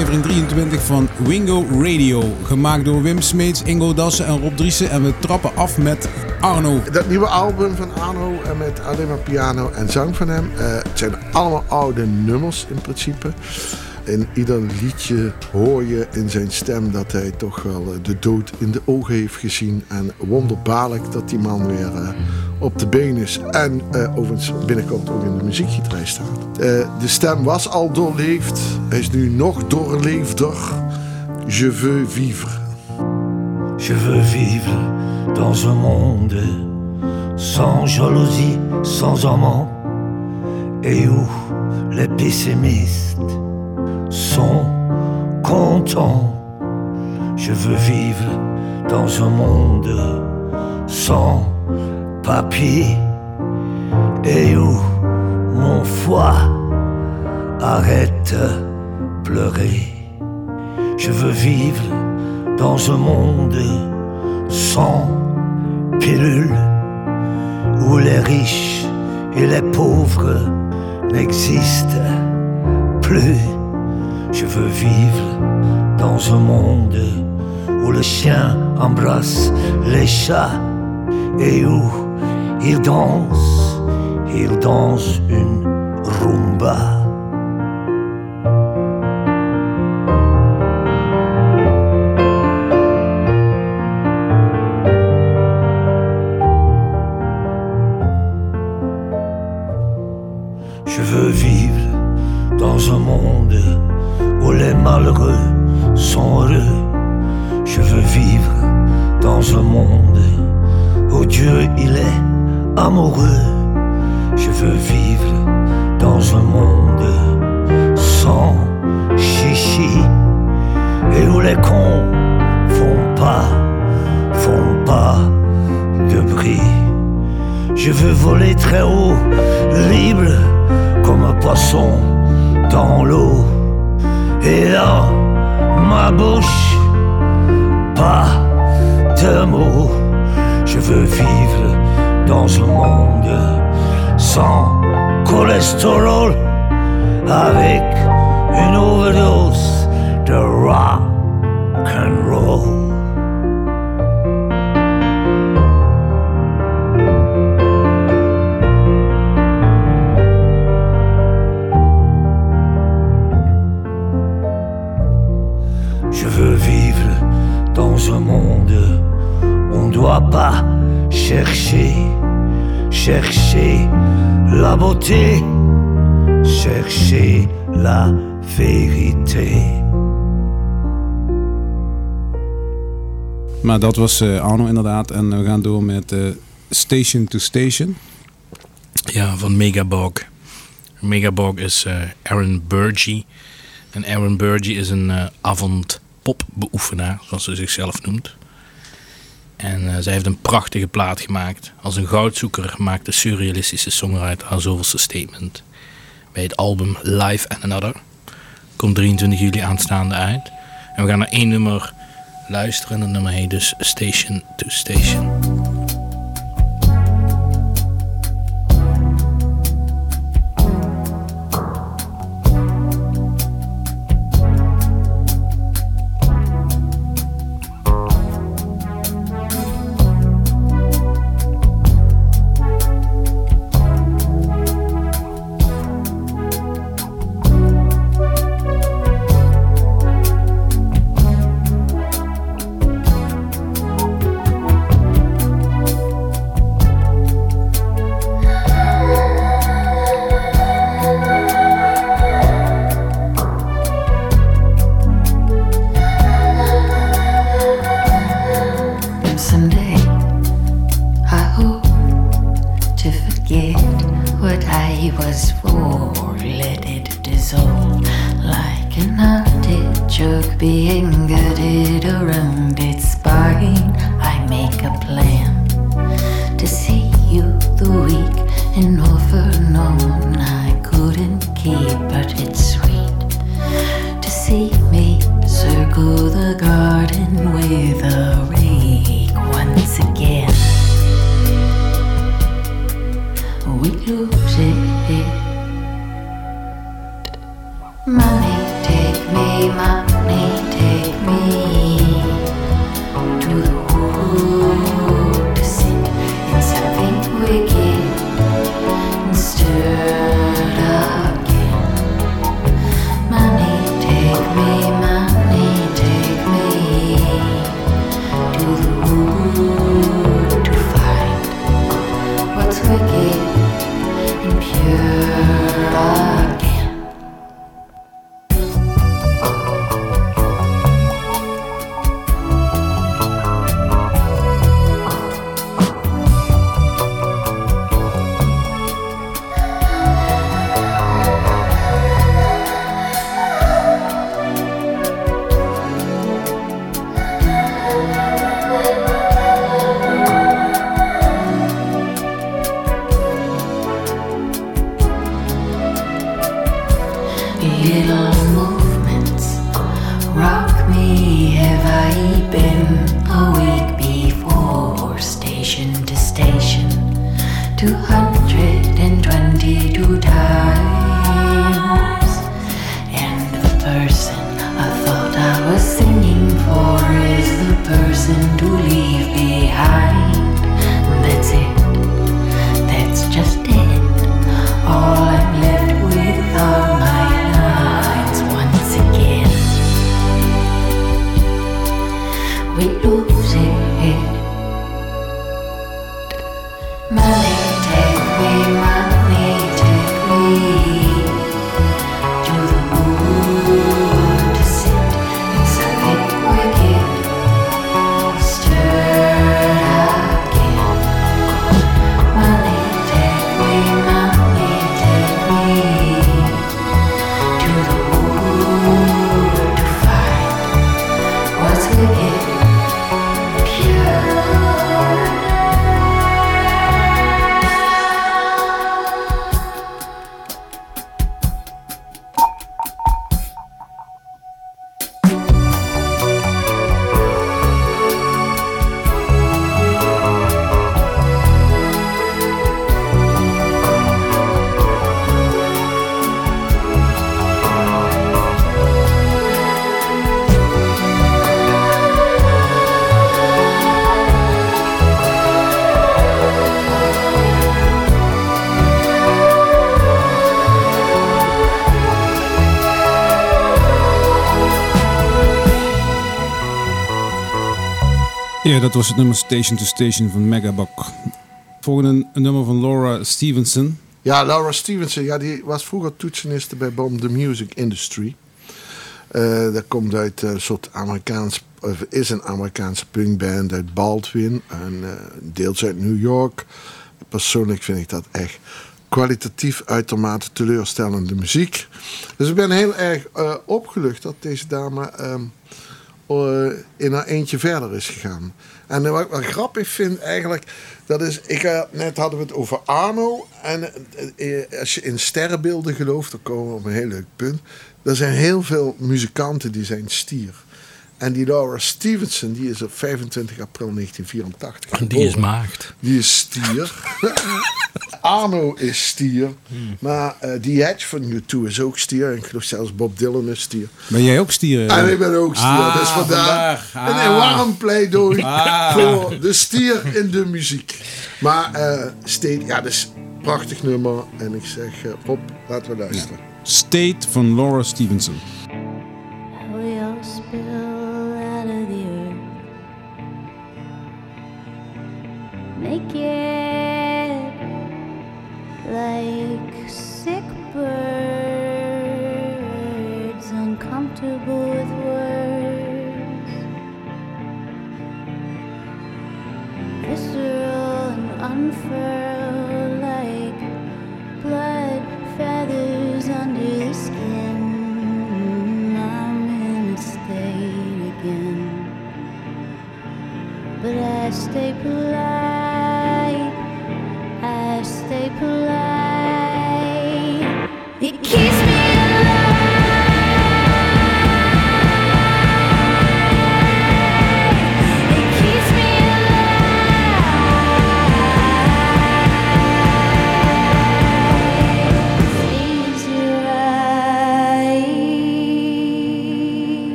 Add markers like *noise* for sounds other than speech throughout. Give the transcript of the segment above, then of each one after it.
aflevering 23 van Wingo Radio. Gemaakt door Wim Smeets, Ingo Dassen en Rob Driessen. En we trappen af met Arno. Dat nieuwe album van Arno en met alleen maar piano en zang van hem. Uh, het zijn allemaal oude nummers in principe. In ieder liedje hoor je in zijn stem dat hij toch wel eh, de dood in de ogen heeft gezien. En wonderbaarlijk dat die man weer op de been is. En uh, overigens binnenkort ook in de muziekgieterij staat. Uh, de stem was al doorleefd. Hij is nu nog doorleefder. Je veux vivre. Je veux vivre dans un monde sans jalousie, sans amant. Et où les pessimistes sont contents. Je veux vivre dans un monde sans papier et où mon foie arrête pleurer. Je veux vivre dans un monde sans pilules où les riches et les pauvres n'existent plus. Je veux vivre dans un monde où le chien embrasse les chats et où il danse, il danse une rumba. Ma bouche, pas de mots. Je veux vivre dans un monde sans cholestérol, avec une overdose de rock and roll. Chercher, chercher la beauté, chercher la vérité. Maar dat was uh, Arno inderdaad. En we gaan door met uh, Station to Station. Ja, van Megabog. Megabog is uh, Aaron Burgee. En Aaron Burgee is een uh, avondpopbeoefenaar, zoals ze zichzelf noemt. En uh, zij heeft een prachtige plaat gemaakt. Als een goudzoeker maakt de surrealistische songwriter haar zoveelste statement. Bij het album Live and Another. Komt 23 juli aanstaande uit. En we gaan naar één nummer luisteren. Dat nummer heet dus Station to Station. Mommy, take me, mommy. Person Ja, dat was het nummer Station to Station van Megabok. Volgende nummer van Laura Stevenson. Ja, Laura Stevenson, ja, die was vroeger toetseniste bij Bomb the Music Industry. Eh, dat komt uit een soort Amerikaans, is een Amerikaanse punkband uit Baldwin. En eh, deels uit New York. Persoonlijk vind ik dat echt kwalitatief uitermate teleurstellende muziek. Dus ik ben heel erg eh, opgelucht dat deze dame ehm, eh, in haar eentje verder is gegaan. En wat ik wel grappig vind eigenlijk, dat is, ik, eh, net hadden we het over Arno. En eh, eh, als je in sterrenbeelden gelooft, dan komen we op een heel leuk punt. Er zijn heel veel muzikanten die zijn stier. En die Laura Stevenson, die is op 25 april 1984 Die is maagd. Die is stier. *laughs* Arno is stier. Maar eh die Hedge van U2 is ook stier. En ik geloof zelfs Bob Dylan is stier. Ben jij ook stier? En ik ben ook stier. Ah, dus vandaar vandaag. een Ah. warm pleidooi Ah. voor de stier in de muziek. Maar eh State, ja, dat is een prachtig nummer. En ik zeg, eh Rob, laten we luisteren. State van Laura Stevenson.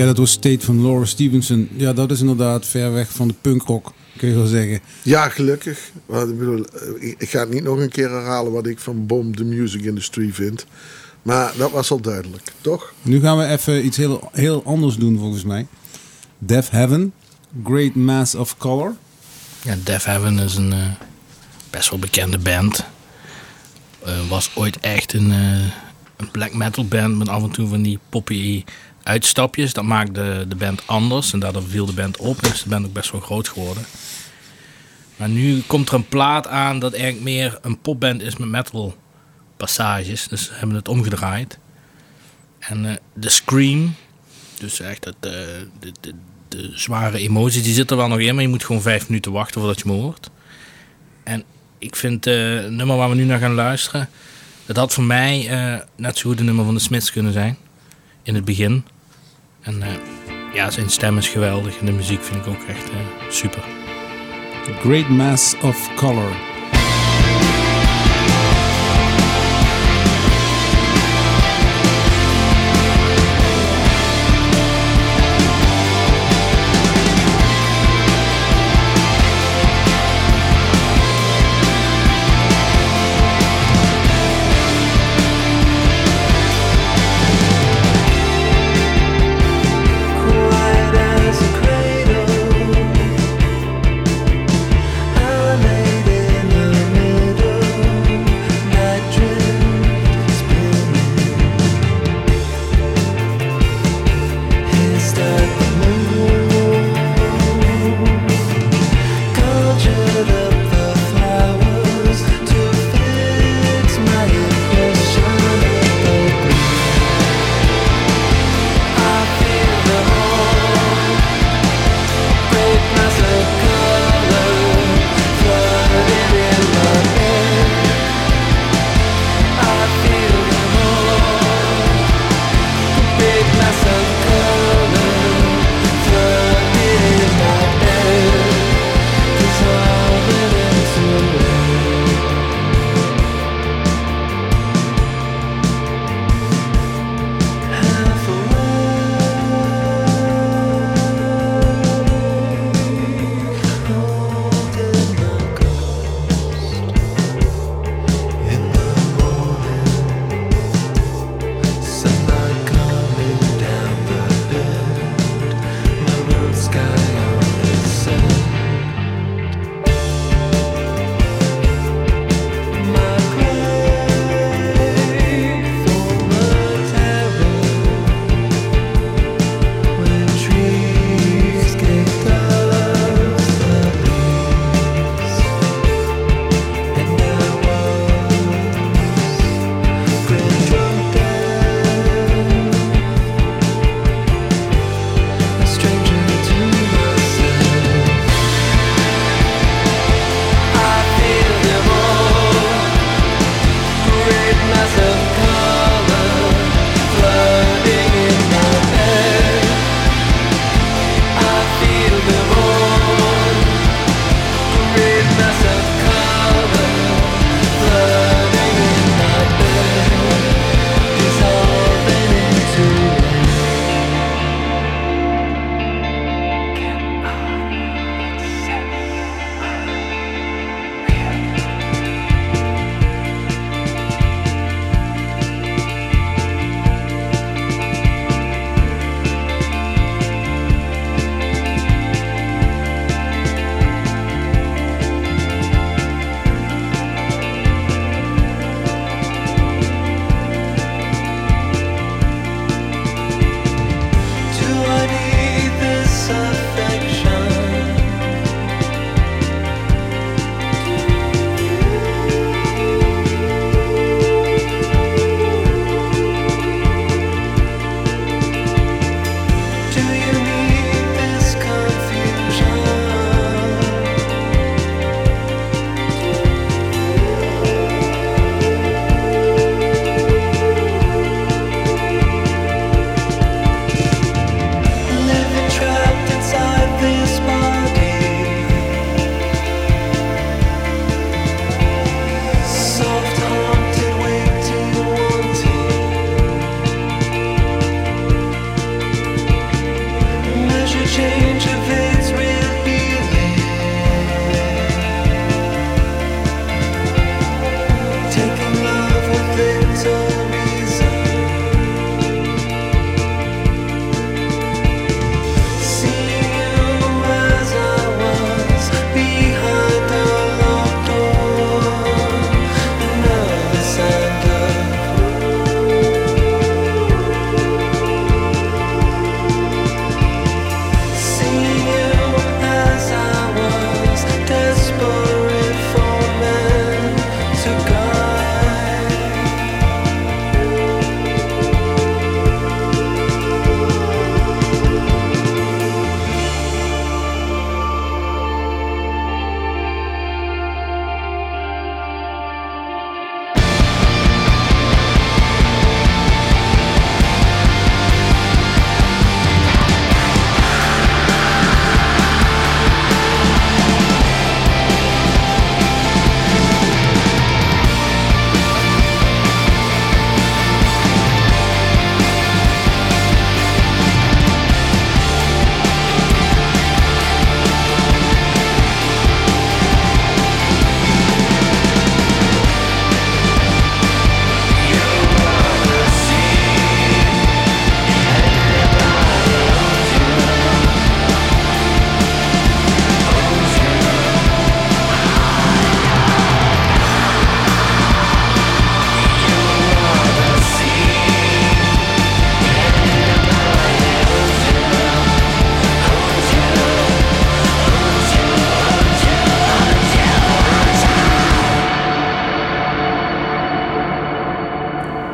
Ja, dat was State van Laura Stevenson. Ja, dat is inderdaad ver weg van de punkrock, kun je wel zeggen. Ja, gelukkig. Want ik, bedoel, eh, ik- ga het niet nog een keer herhalen wat ik van Bomb the Music Industry vind. Maar dat was al duidelijk, toch? Nu gaan we even iets heel, heel anders doen volgens mij. Deaf Heaven, Great Mass of Color. Ja, Death Heaven is een eh, best wel bekende band. Eh, was ooit echt een, eh, een black metal band met af en toe van die poppy uitstapjes. Dat maakte de band anders en daardoor viel de band op is de band ook best wel groot geworden. Maar nu komt er een plaat aan dat eigenlijk meer een popband is met metal passages. Dus ze hebben het omgedraaid. En eh, de Scream, dus echt het, eh, de, de, de zware emotie, die zit er wel nog in, maar je moet gewoon vijf minuten wachten voordat je me hoort. En ik vind eh, het nummer waar we nu naar gaan luisteren, dat had voor mij eh, net zo goed een nummer van de Smiths kunnen zijn. In het begin. En eh, ja, zijn stem is geweldig en de muziek vind ik ook echt eh, super. Great Mass of Color.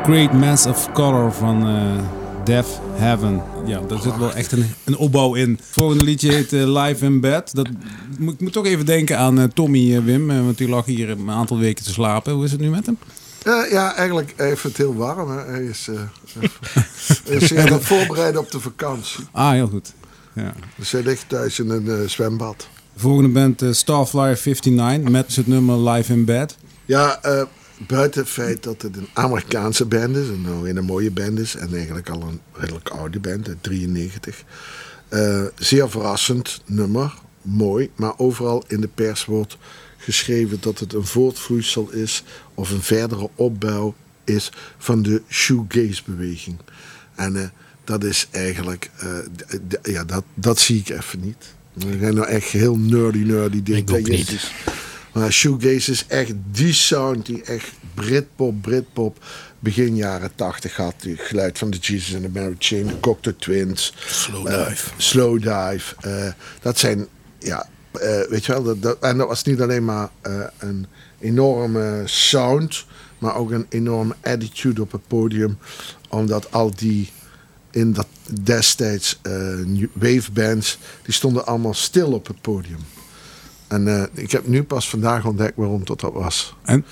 Great Mass of Color van eh Death Heaven. Ja, daar zit wel echt een, een opbouw in. Het volgende liedje heet eh, Live in Bed. Dat, moet, ik moet toch even denken aan eh, Tommy Wim, want die lag hier een aantal weken te slapen. Hoe is het nu met hem? Ja, eigenlijk even het heel warm. Hè. Hij is, hij is zich aan het voorbereiden op de vakantie. Ah, heel goed. Ja. Dus hij ligt thuis in een zwembad. De volgende band Starflyer 59 met het nummer Live in Bed. Ja, eh, buiten het feit dat het een Amerikaanse band is, en nou een mooie band is, en eigenlijk al een redelijk oude band, uit 93. Eh, zeer verrassend nummer, mooi, maar overal in de pers wordt geschreven dat het een voortvloeisel is of een verdere opbouw is van de shoegaze-beweging. En eh, dat is eigenlijk, eh, ja, dat, dat zie ik even niet. We zijn nou echt heel nerdy, nerdy Ik ook niet. Maar shoegaze is echt die sound die echt Britpop, Britpop begin jaren 80 had. Het geluid van de Jesus and the Mary Chain, de Cocteau Twins. Slow eh, Dive. slow Dive. eh, dat zijn, ja, eh, weet je wel. Dat, dat- en dat was niet alleen maar een enorme sound, maar ook een enorme attitude op het podium. Omdat al die in dat destijds eh, new- wave bands, die stonden allemaal stil op het podium. En eh, ik heb nu pas vandaag ontdekt waarom dat dat was. En?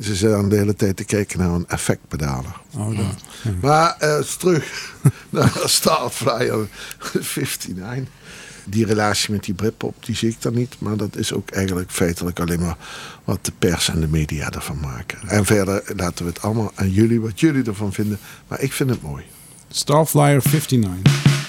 Ze zijn de hele tijd te kijken naar een effectpedaler. Oh, dat. Maar eh, terug *laughs* naar Starflyer 59. Die relatie met die Britpop, die zie ik dan niet. Maar dat is ook eigenlijk feitelijk alleen maar wat de pers en de media ervan maken. En verder laten we het allemaal aan jullie, wat jullie ervan vinden. Maar ik vind het mooi. Starflyer 59.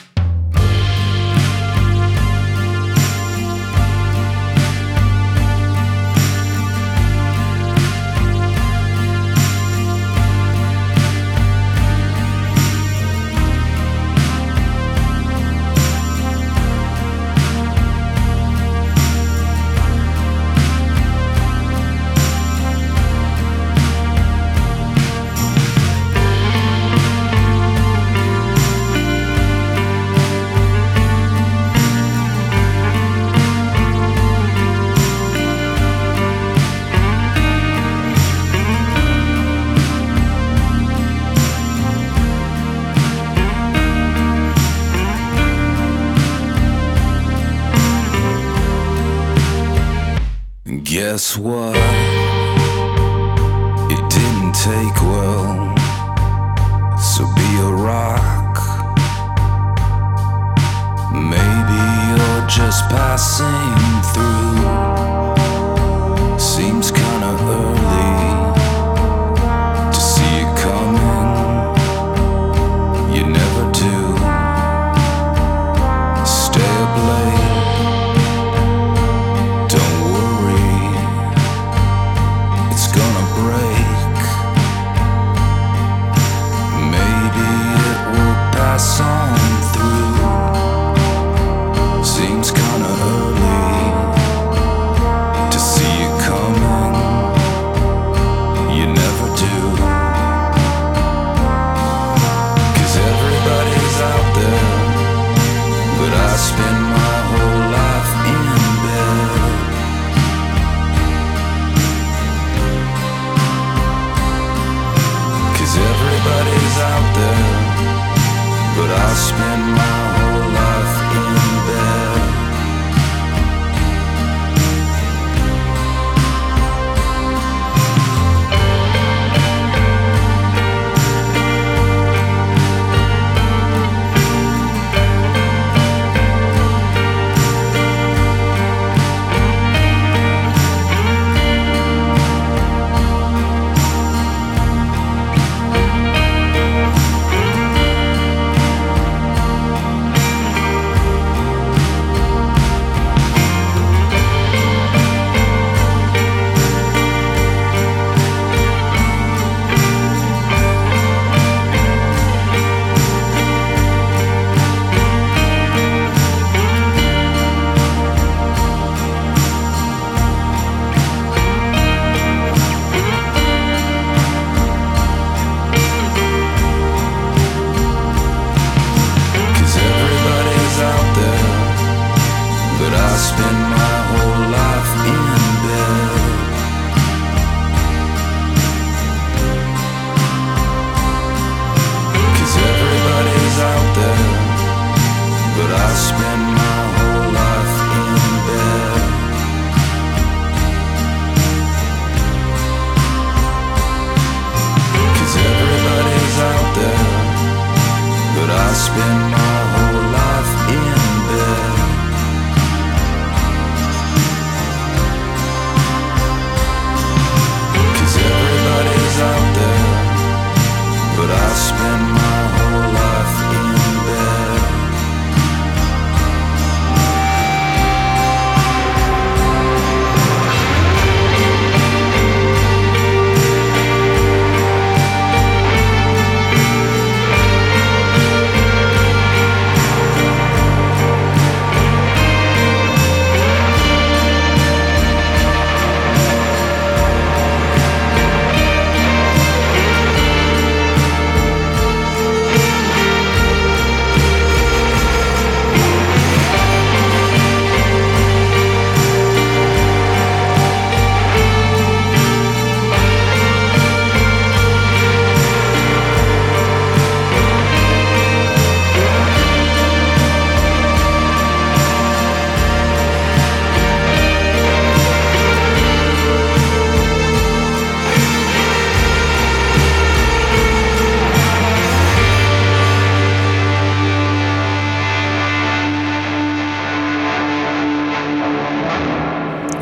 What.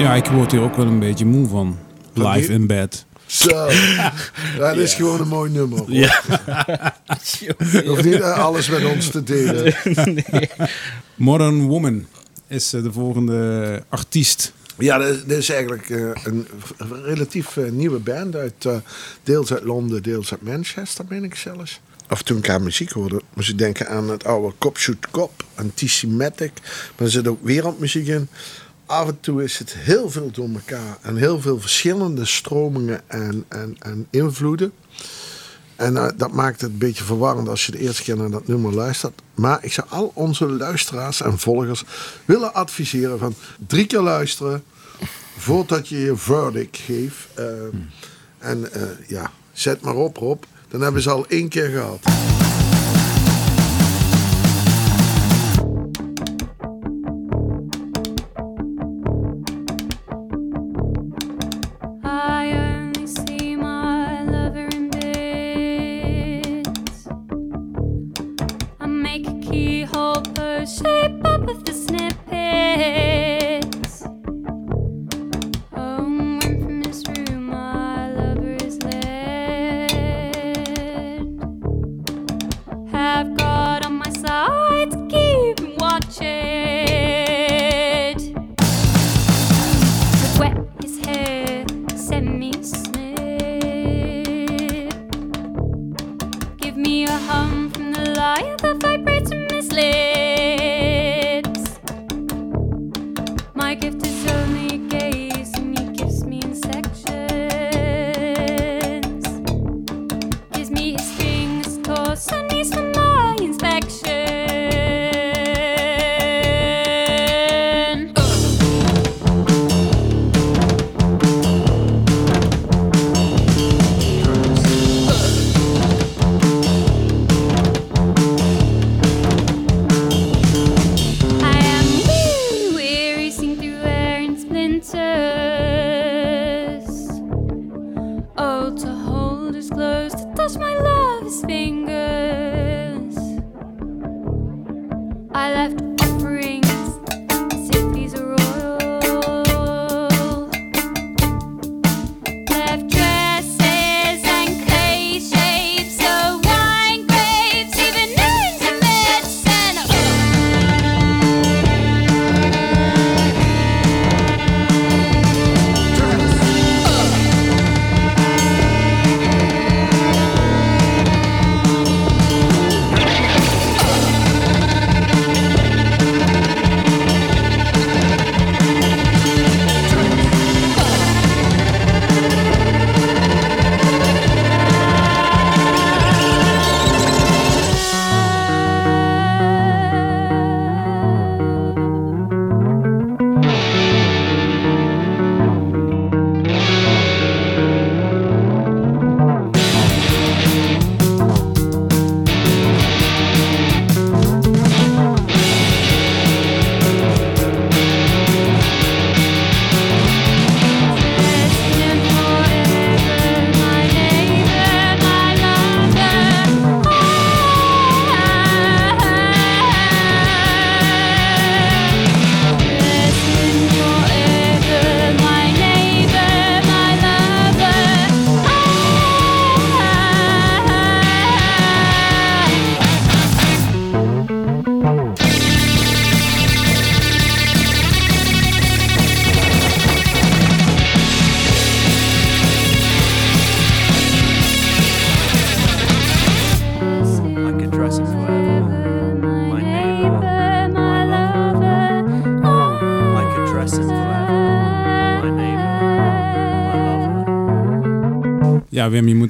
Ja, ik word hier ook wel een beetje moe van. Live in bed. Zo. *laughs* Dat is gewoon een mooi nummer. hoor. Ja. Hoeft niet eh, alles met ons te delen. *laughs* Modern Woman is eh, de volgende artiest. Ja, dit is, eigenlijk eh, een relatief nieuwe band. Uit, deels uit Londen, deels uit Manchester, ben ik zelfs. Of toen ik haar muziek hoorde, moest ik denken aan het oude Cop Shoot Cop, Anticimatic. Maar er zit ook wereldmuziek in. Af en toe is het heel veel door elkaar. En heel veel verschillende stromingen en, en, en invloeden. En eh, dat maakt het een beetje verwarrend als je de eerste keer naar dat nummer luistert. Maar ik zou al onze luisteraars en volgers willen adviseren van drie keer luisteren voordat je je verdict geeft. Eh, En eh, ja, zet maar op Rob. Dan hebben ze al één keer gehad.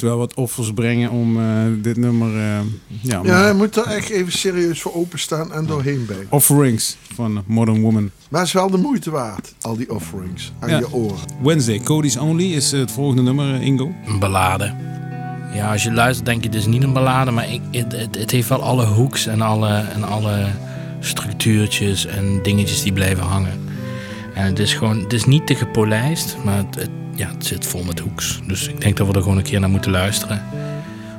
Moet wel wat offers brengen om eh, dit nummer... eh, ja, Ja, je moet er echt even serieus voor openstaan en doorheen bij. Offerings van Modern Woman. Maar het is wel de moeite waard, al die offerings aan Ja. je oren. Wednesday, Cody's Only is het volgende nummer, eh, Ingo. Een ballade. Ja, als je luistert denk je, dit is niet een ballade, maar ik, het, het, het heeft wel alle hoeks en alle, en alle structuurtjes en dingetjes die blijven hangen. En het is gewoon, het is niet te gepolijst, maar het, het- ja, het zit vol met hoeks. Dus ik denk dat we er gewoon een keer naar moeten luisteren.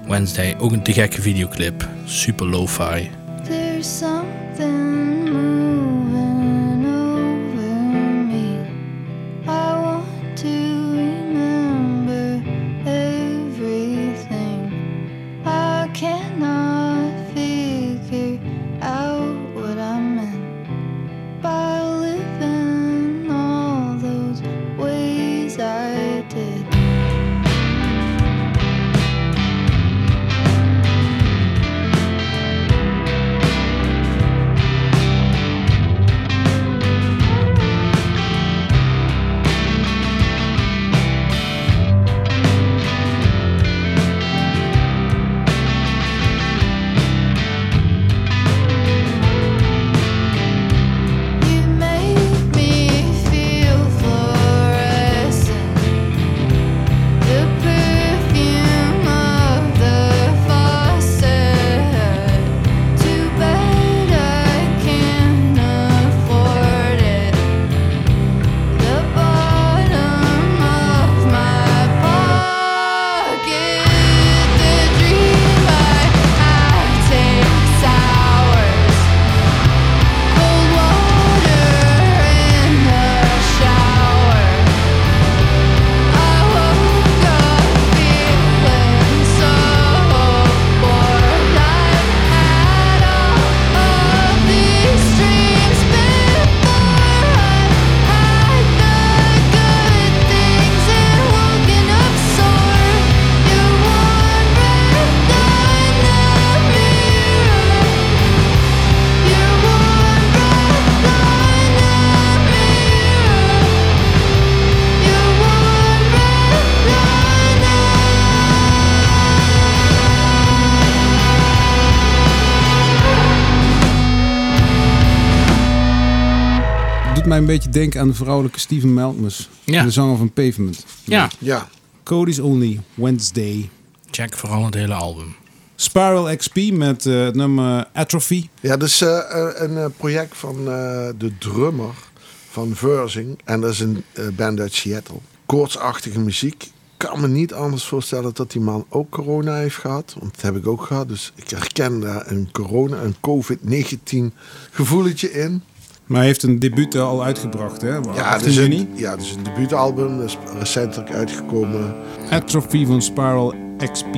Wednesday, ook een te gekke videoclip. Super lo-fi. Beetje denken aan de vrouwelijke Steven Malkmus. Ja. De zanger van Pavement. Ja, Ja, Cody's Only Wednesday. check vooral het hele album. Spiral XP met eh, het nummer Atrophy. ja dat is eh, eh, een eh, project van eh, de drummer van Versing. En dat is een eh, band uit Seattle. Koortsachtige muziek. Ik kan me niet anders voorstellen dat die man ook corona heeft gehad. Want dat heb ik ook gehad. Dus ik herken daar een corona, een COVID-19 gevoeletje in. Maar hij heeft een debuut al uitgebracht, hè? Ja, 18 dus juni. ja, dus een debuutalbum. Dat is recentelijk uitgekomen. Atrophy van Spiral XP.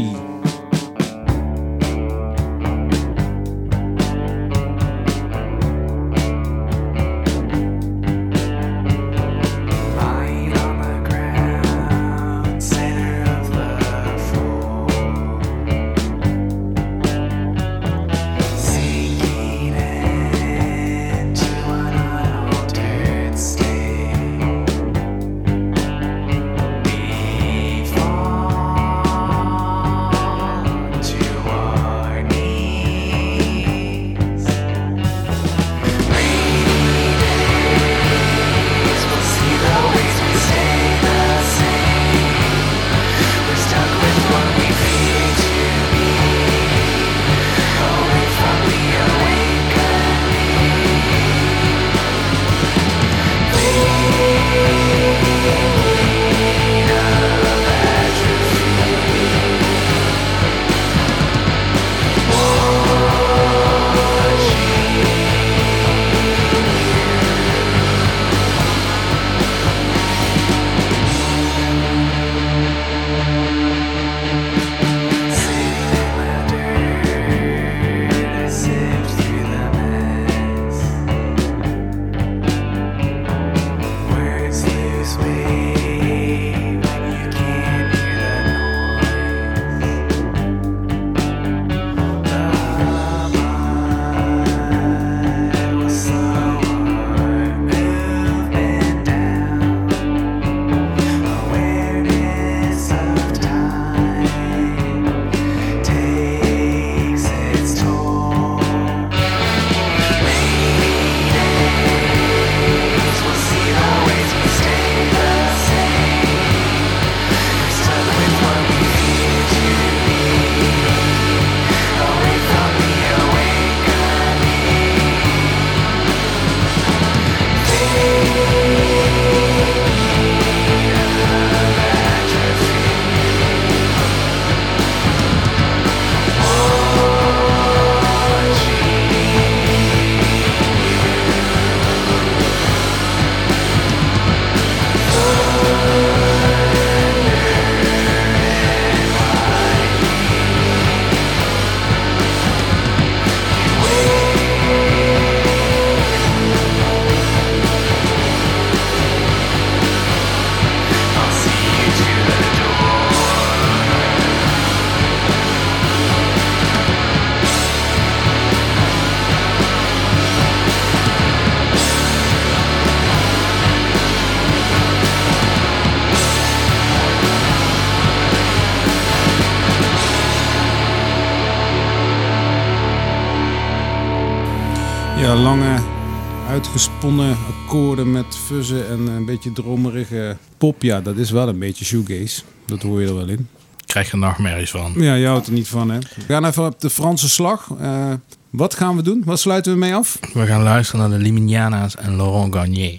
Uitgesponnen akkoorden met fuzzen en een beetje dromerige pop. Ja, dat is wel een beetje shoegaze. Dat hoor je er wel in. Krijg je nachtmerries van. Ja, je houdt er niet van, hè? We gaan even op de Franse slag. Eh, wat gaan we doen? Wat sluiten we mee af? We gaan luisteren naar de Liminiana's en Laurent Garnier.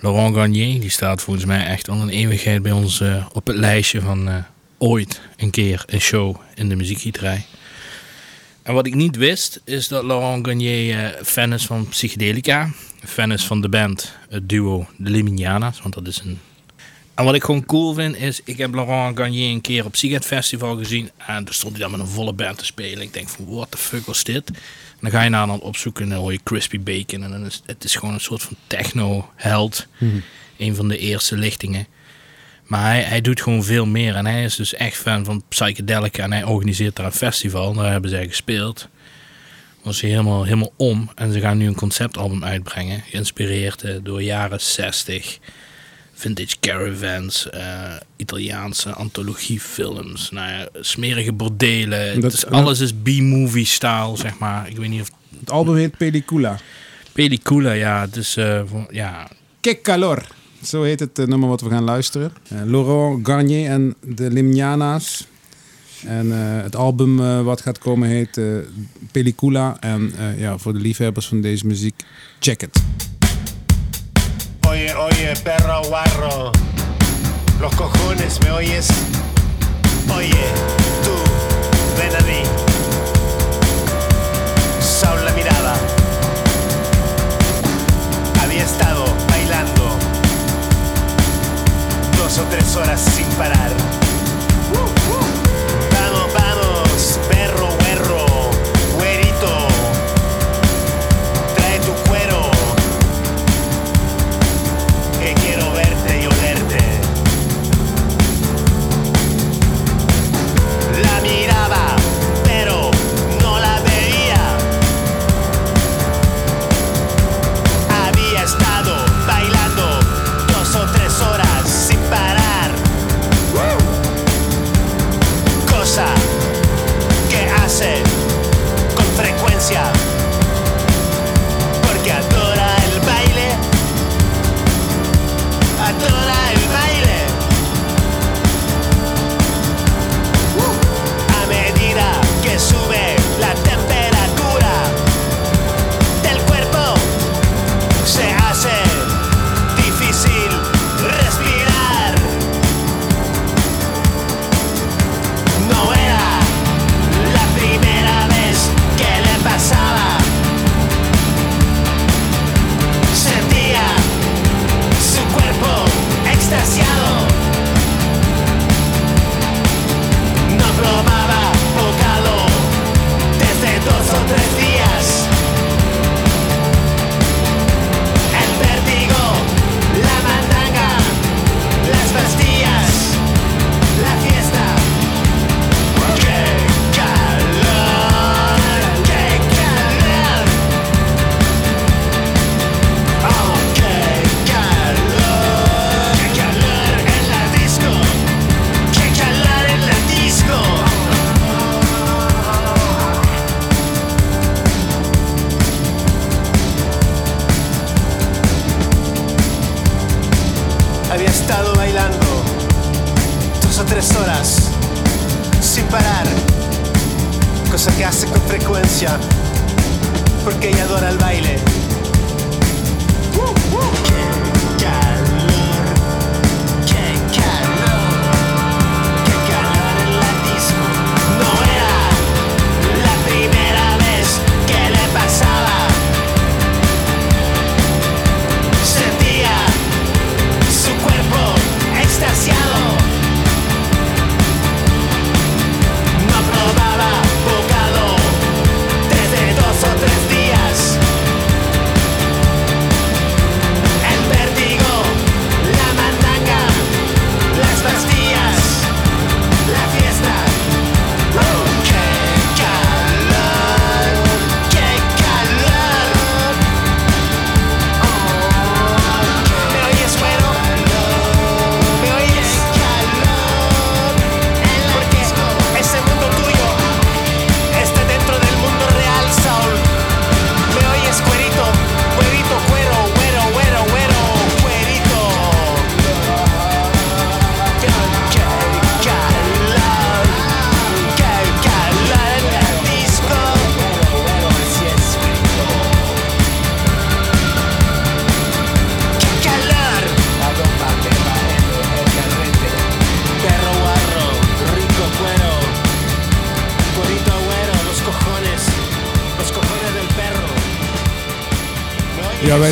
Laurent Garnier die staat volgens mij echt al een eeuwigheid bij ons eh, op het lijstje van eh, ooit een keer een show in de muziekgieterij. En wat ik niet wist, is dat Laurent Garnier eh, fan is van psychedelica. Fan is van de band, het duo de Liminiana's, want dat is een... En wat ik gewoon cool vind, is ik heb Laurent Garnier een keer op Siget Festival gezien. En toen stond hij dan met een volle band te spelen. Ik denk van, what the fuck was dit? En dan ga je naar dan opzoeken en dan hoor je Crispy Bacon. En dan is het is gewoon een soort van techno-held. Een van de eerste lichtingen. Maar hij, hij doet gewoon veel meer. En hij is dus echt fan van psychedelica. En hij organiseert daar een festival. Daar hebben zij gespeeld was ze helemaal, helemaal om. En ze gaan nu een conceptalbum uitbrengen. Geïnspireerd eh, door jaren 60. Vintage caravans. Eh, Italiaanse antologiefilms. Nou smerige bordelen. Alles is B-movie-style, zeg maar. Ik weet niet of... Het album heet Pelicula Pelicula ja. Dus, uh, ja. Que calor. Zo heet het nummer wat we gaan luisteren. Laurent Garnier en de Limnana's. En uh, het album eh, wat gaat komen heet eh, Pelicula En ja, voor de liefhebbers van deze muziek, check it. Oye, oye, perro guarro. Los cojones, ¿me oyes? Oye, tú, ven a mí. Saul la mirada. Había estado bailando dos o tres horas sin parar.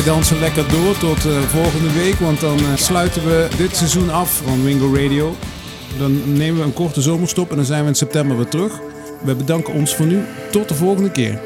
dansen lekker door tot eh, volgende week. Want dan eh, sluiten we dit seizoen af van Wingo Radio. Dan nemen we een korte zomerstop en dan zijn we in september weer terug. We bedanken ons voor nu. Tot de volgende keer.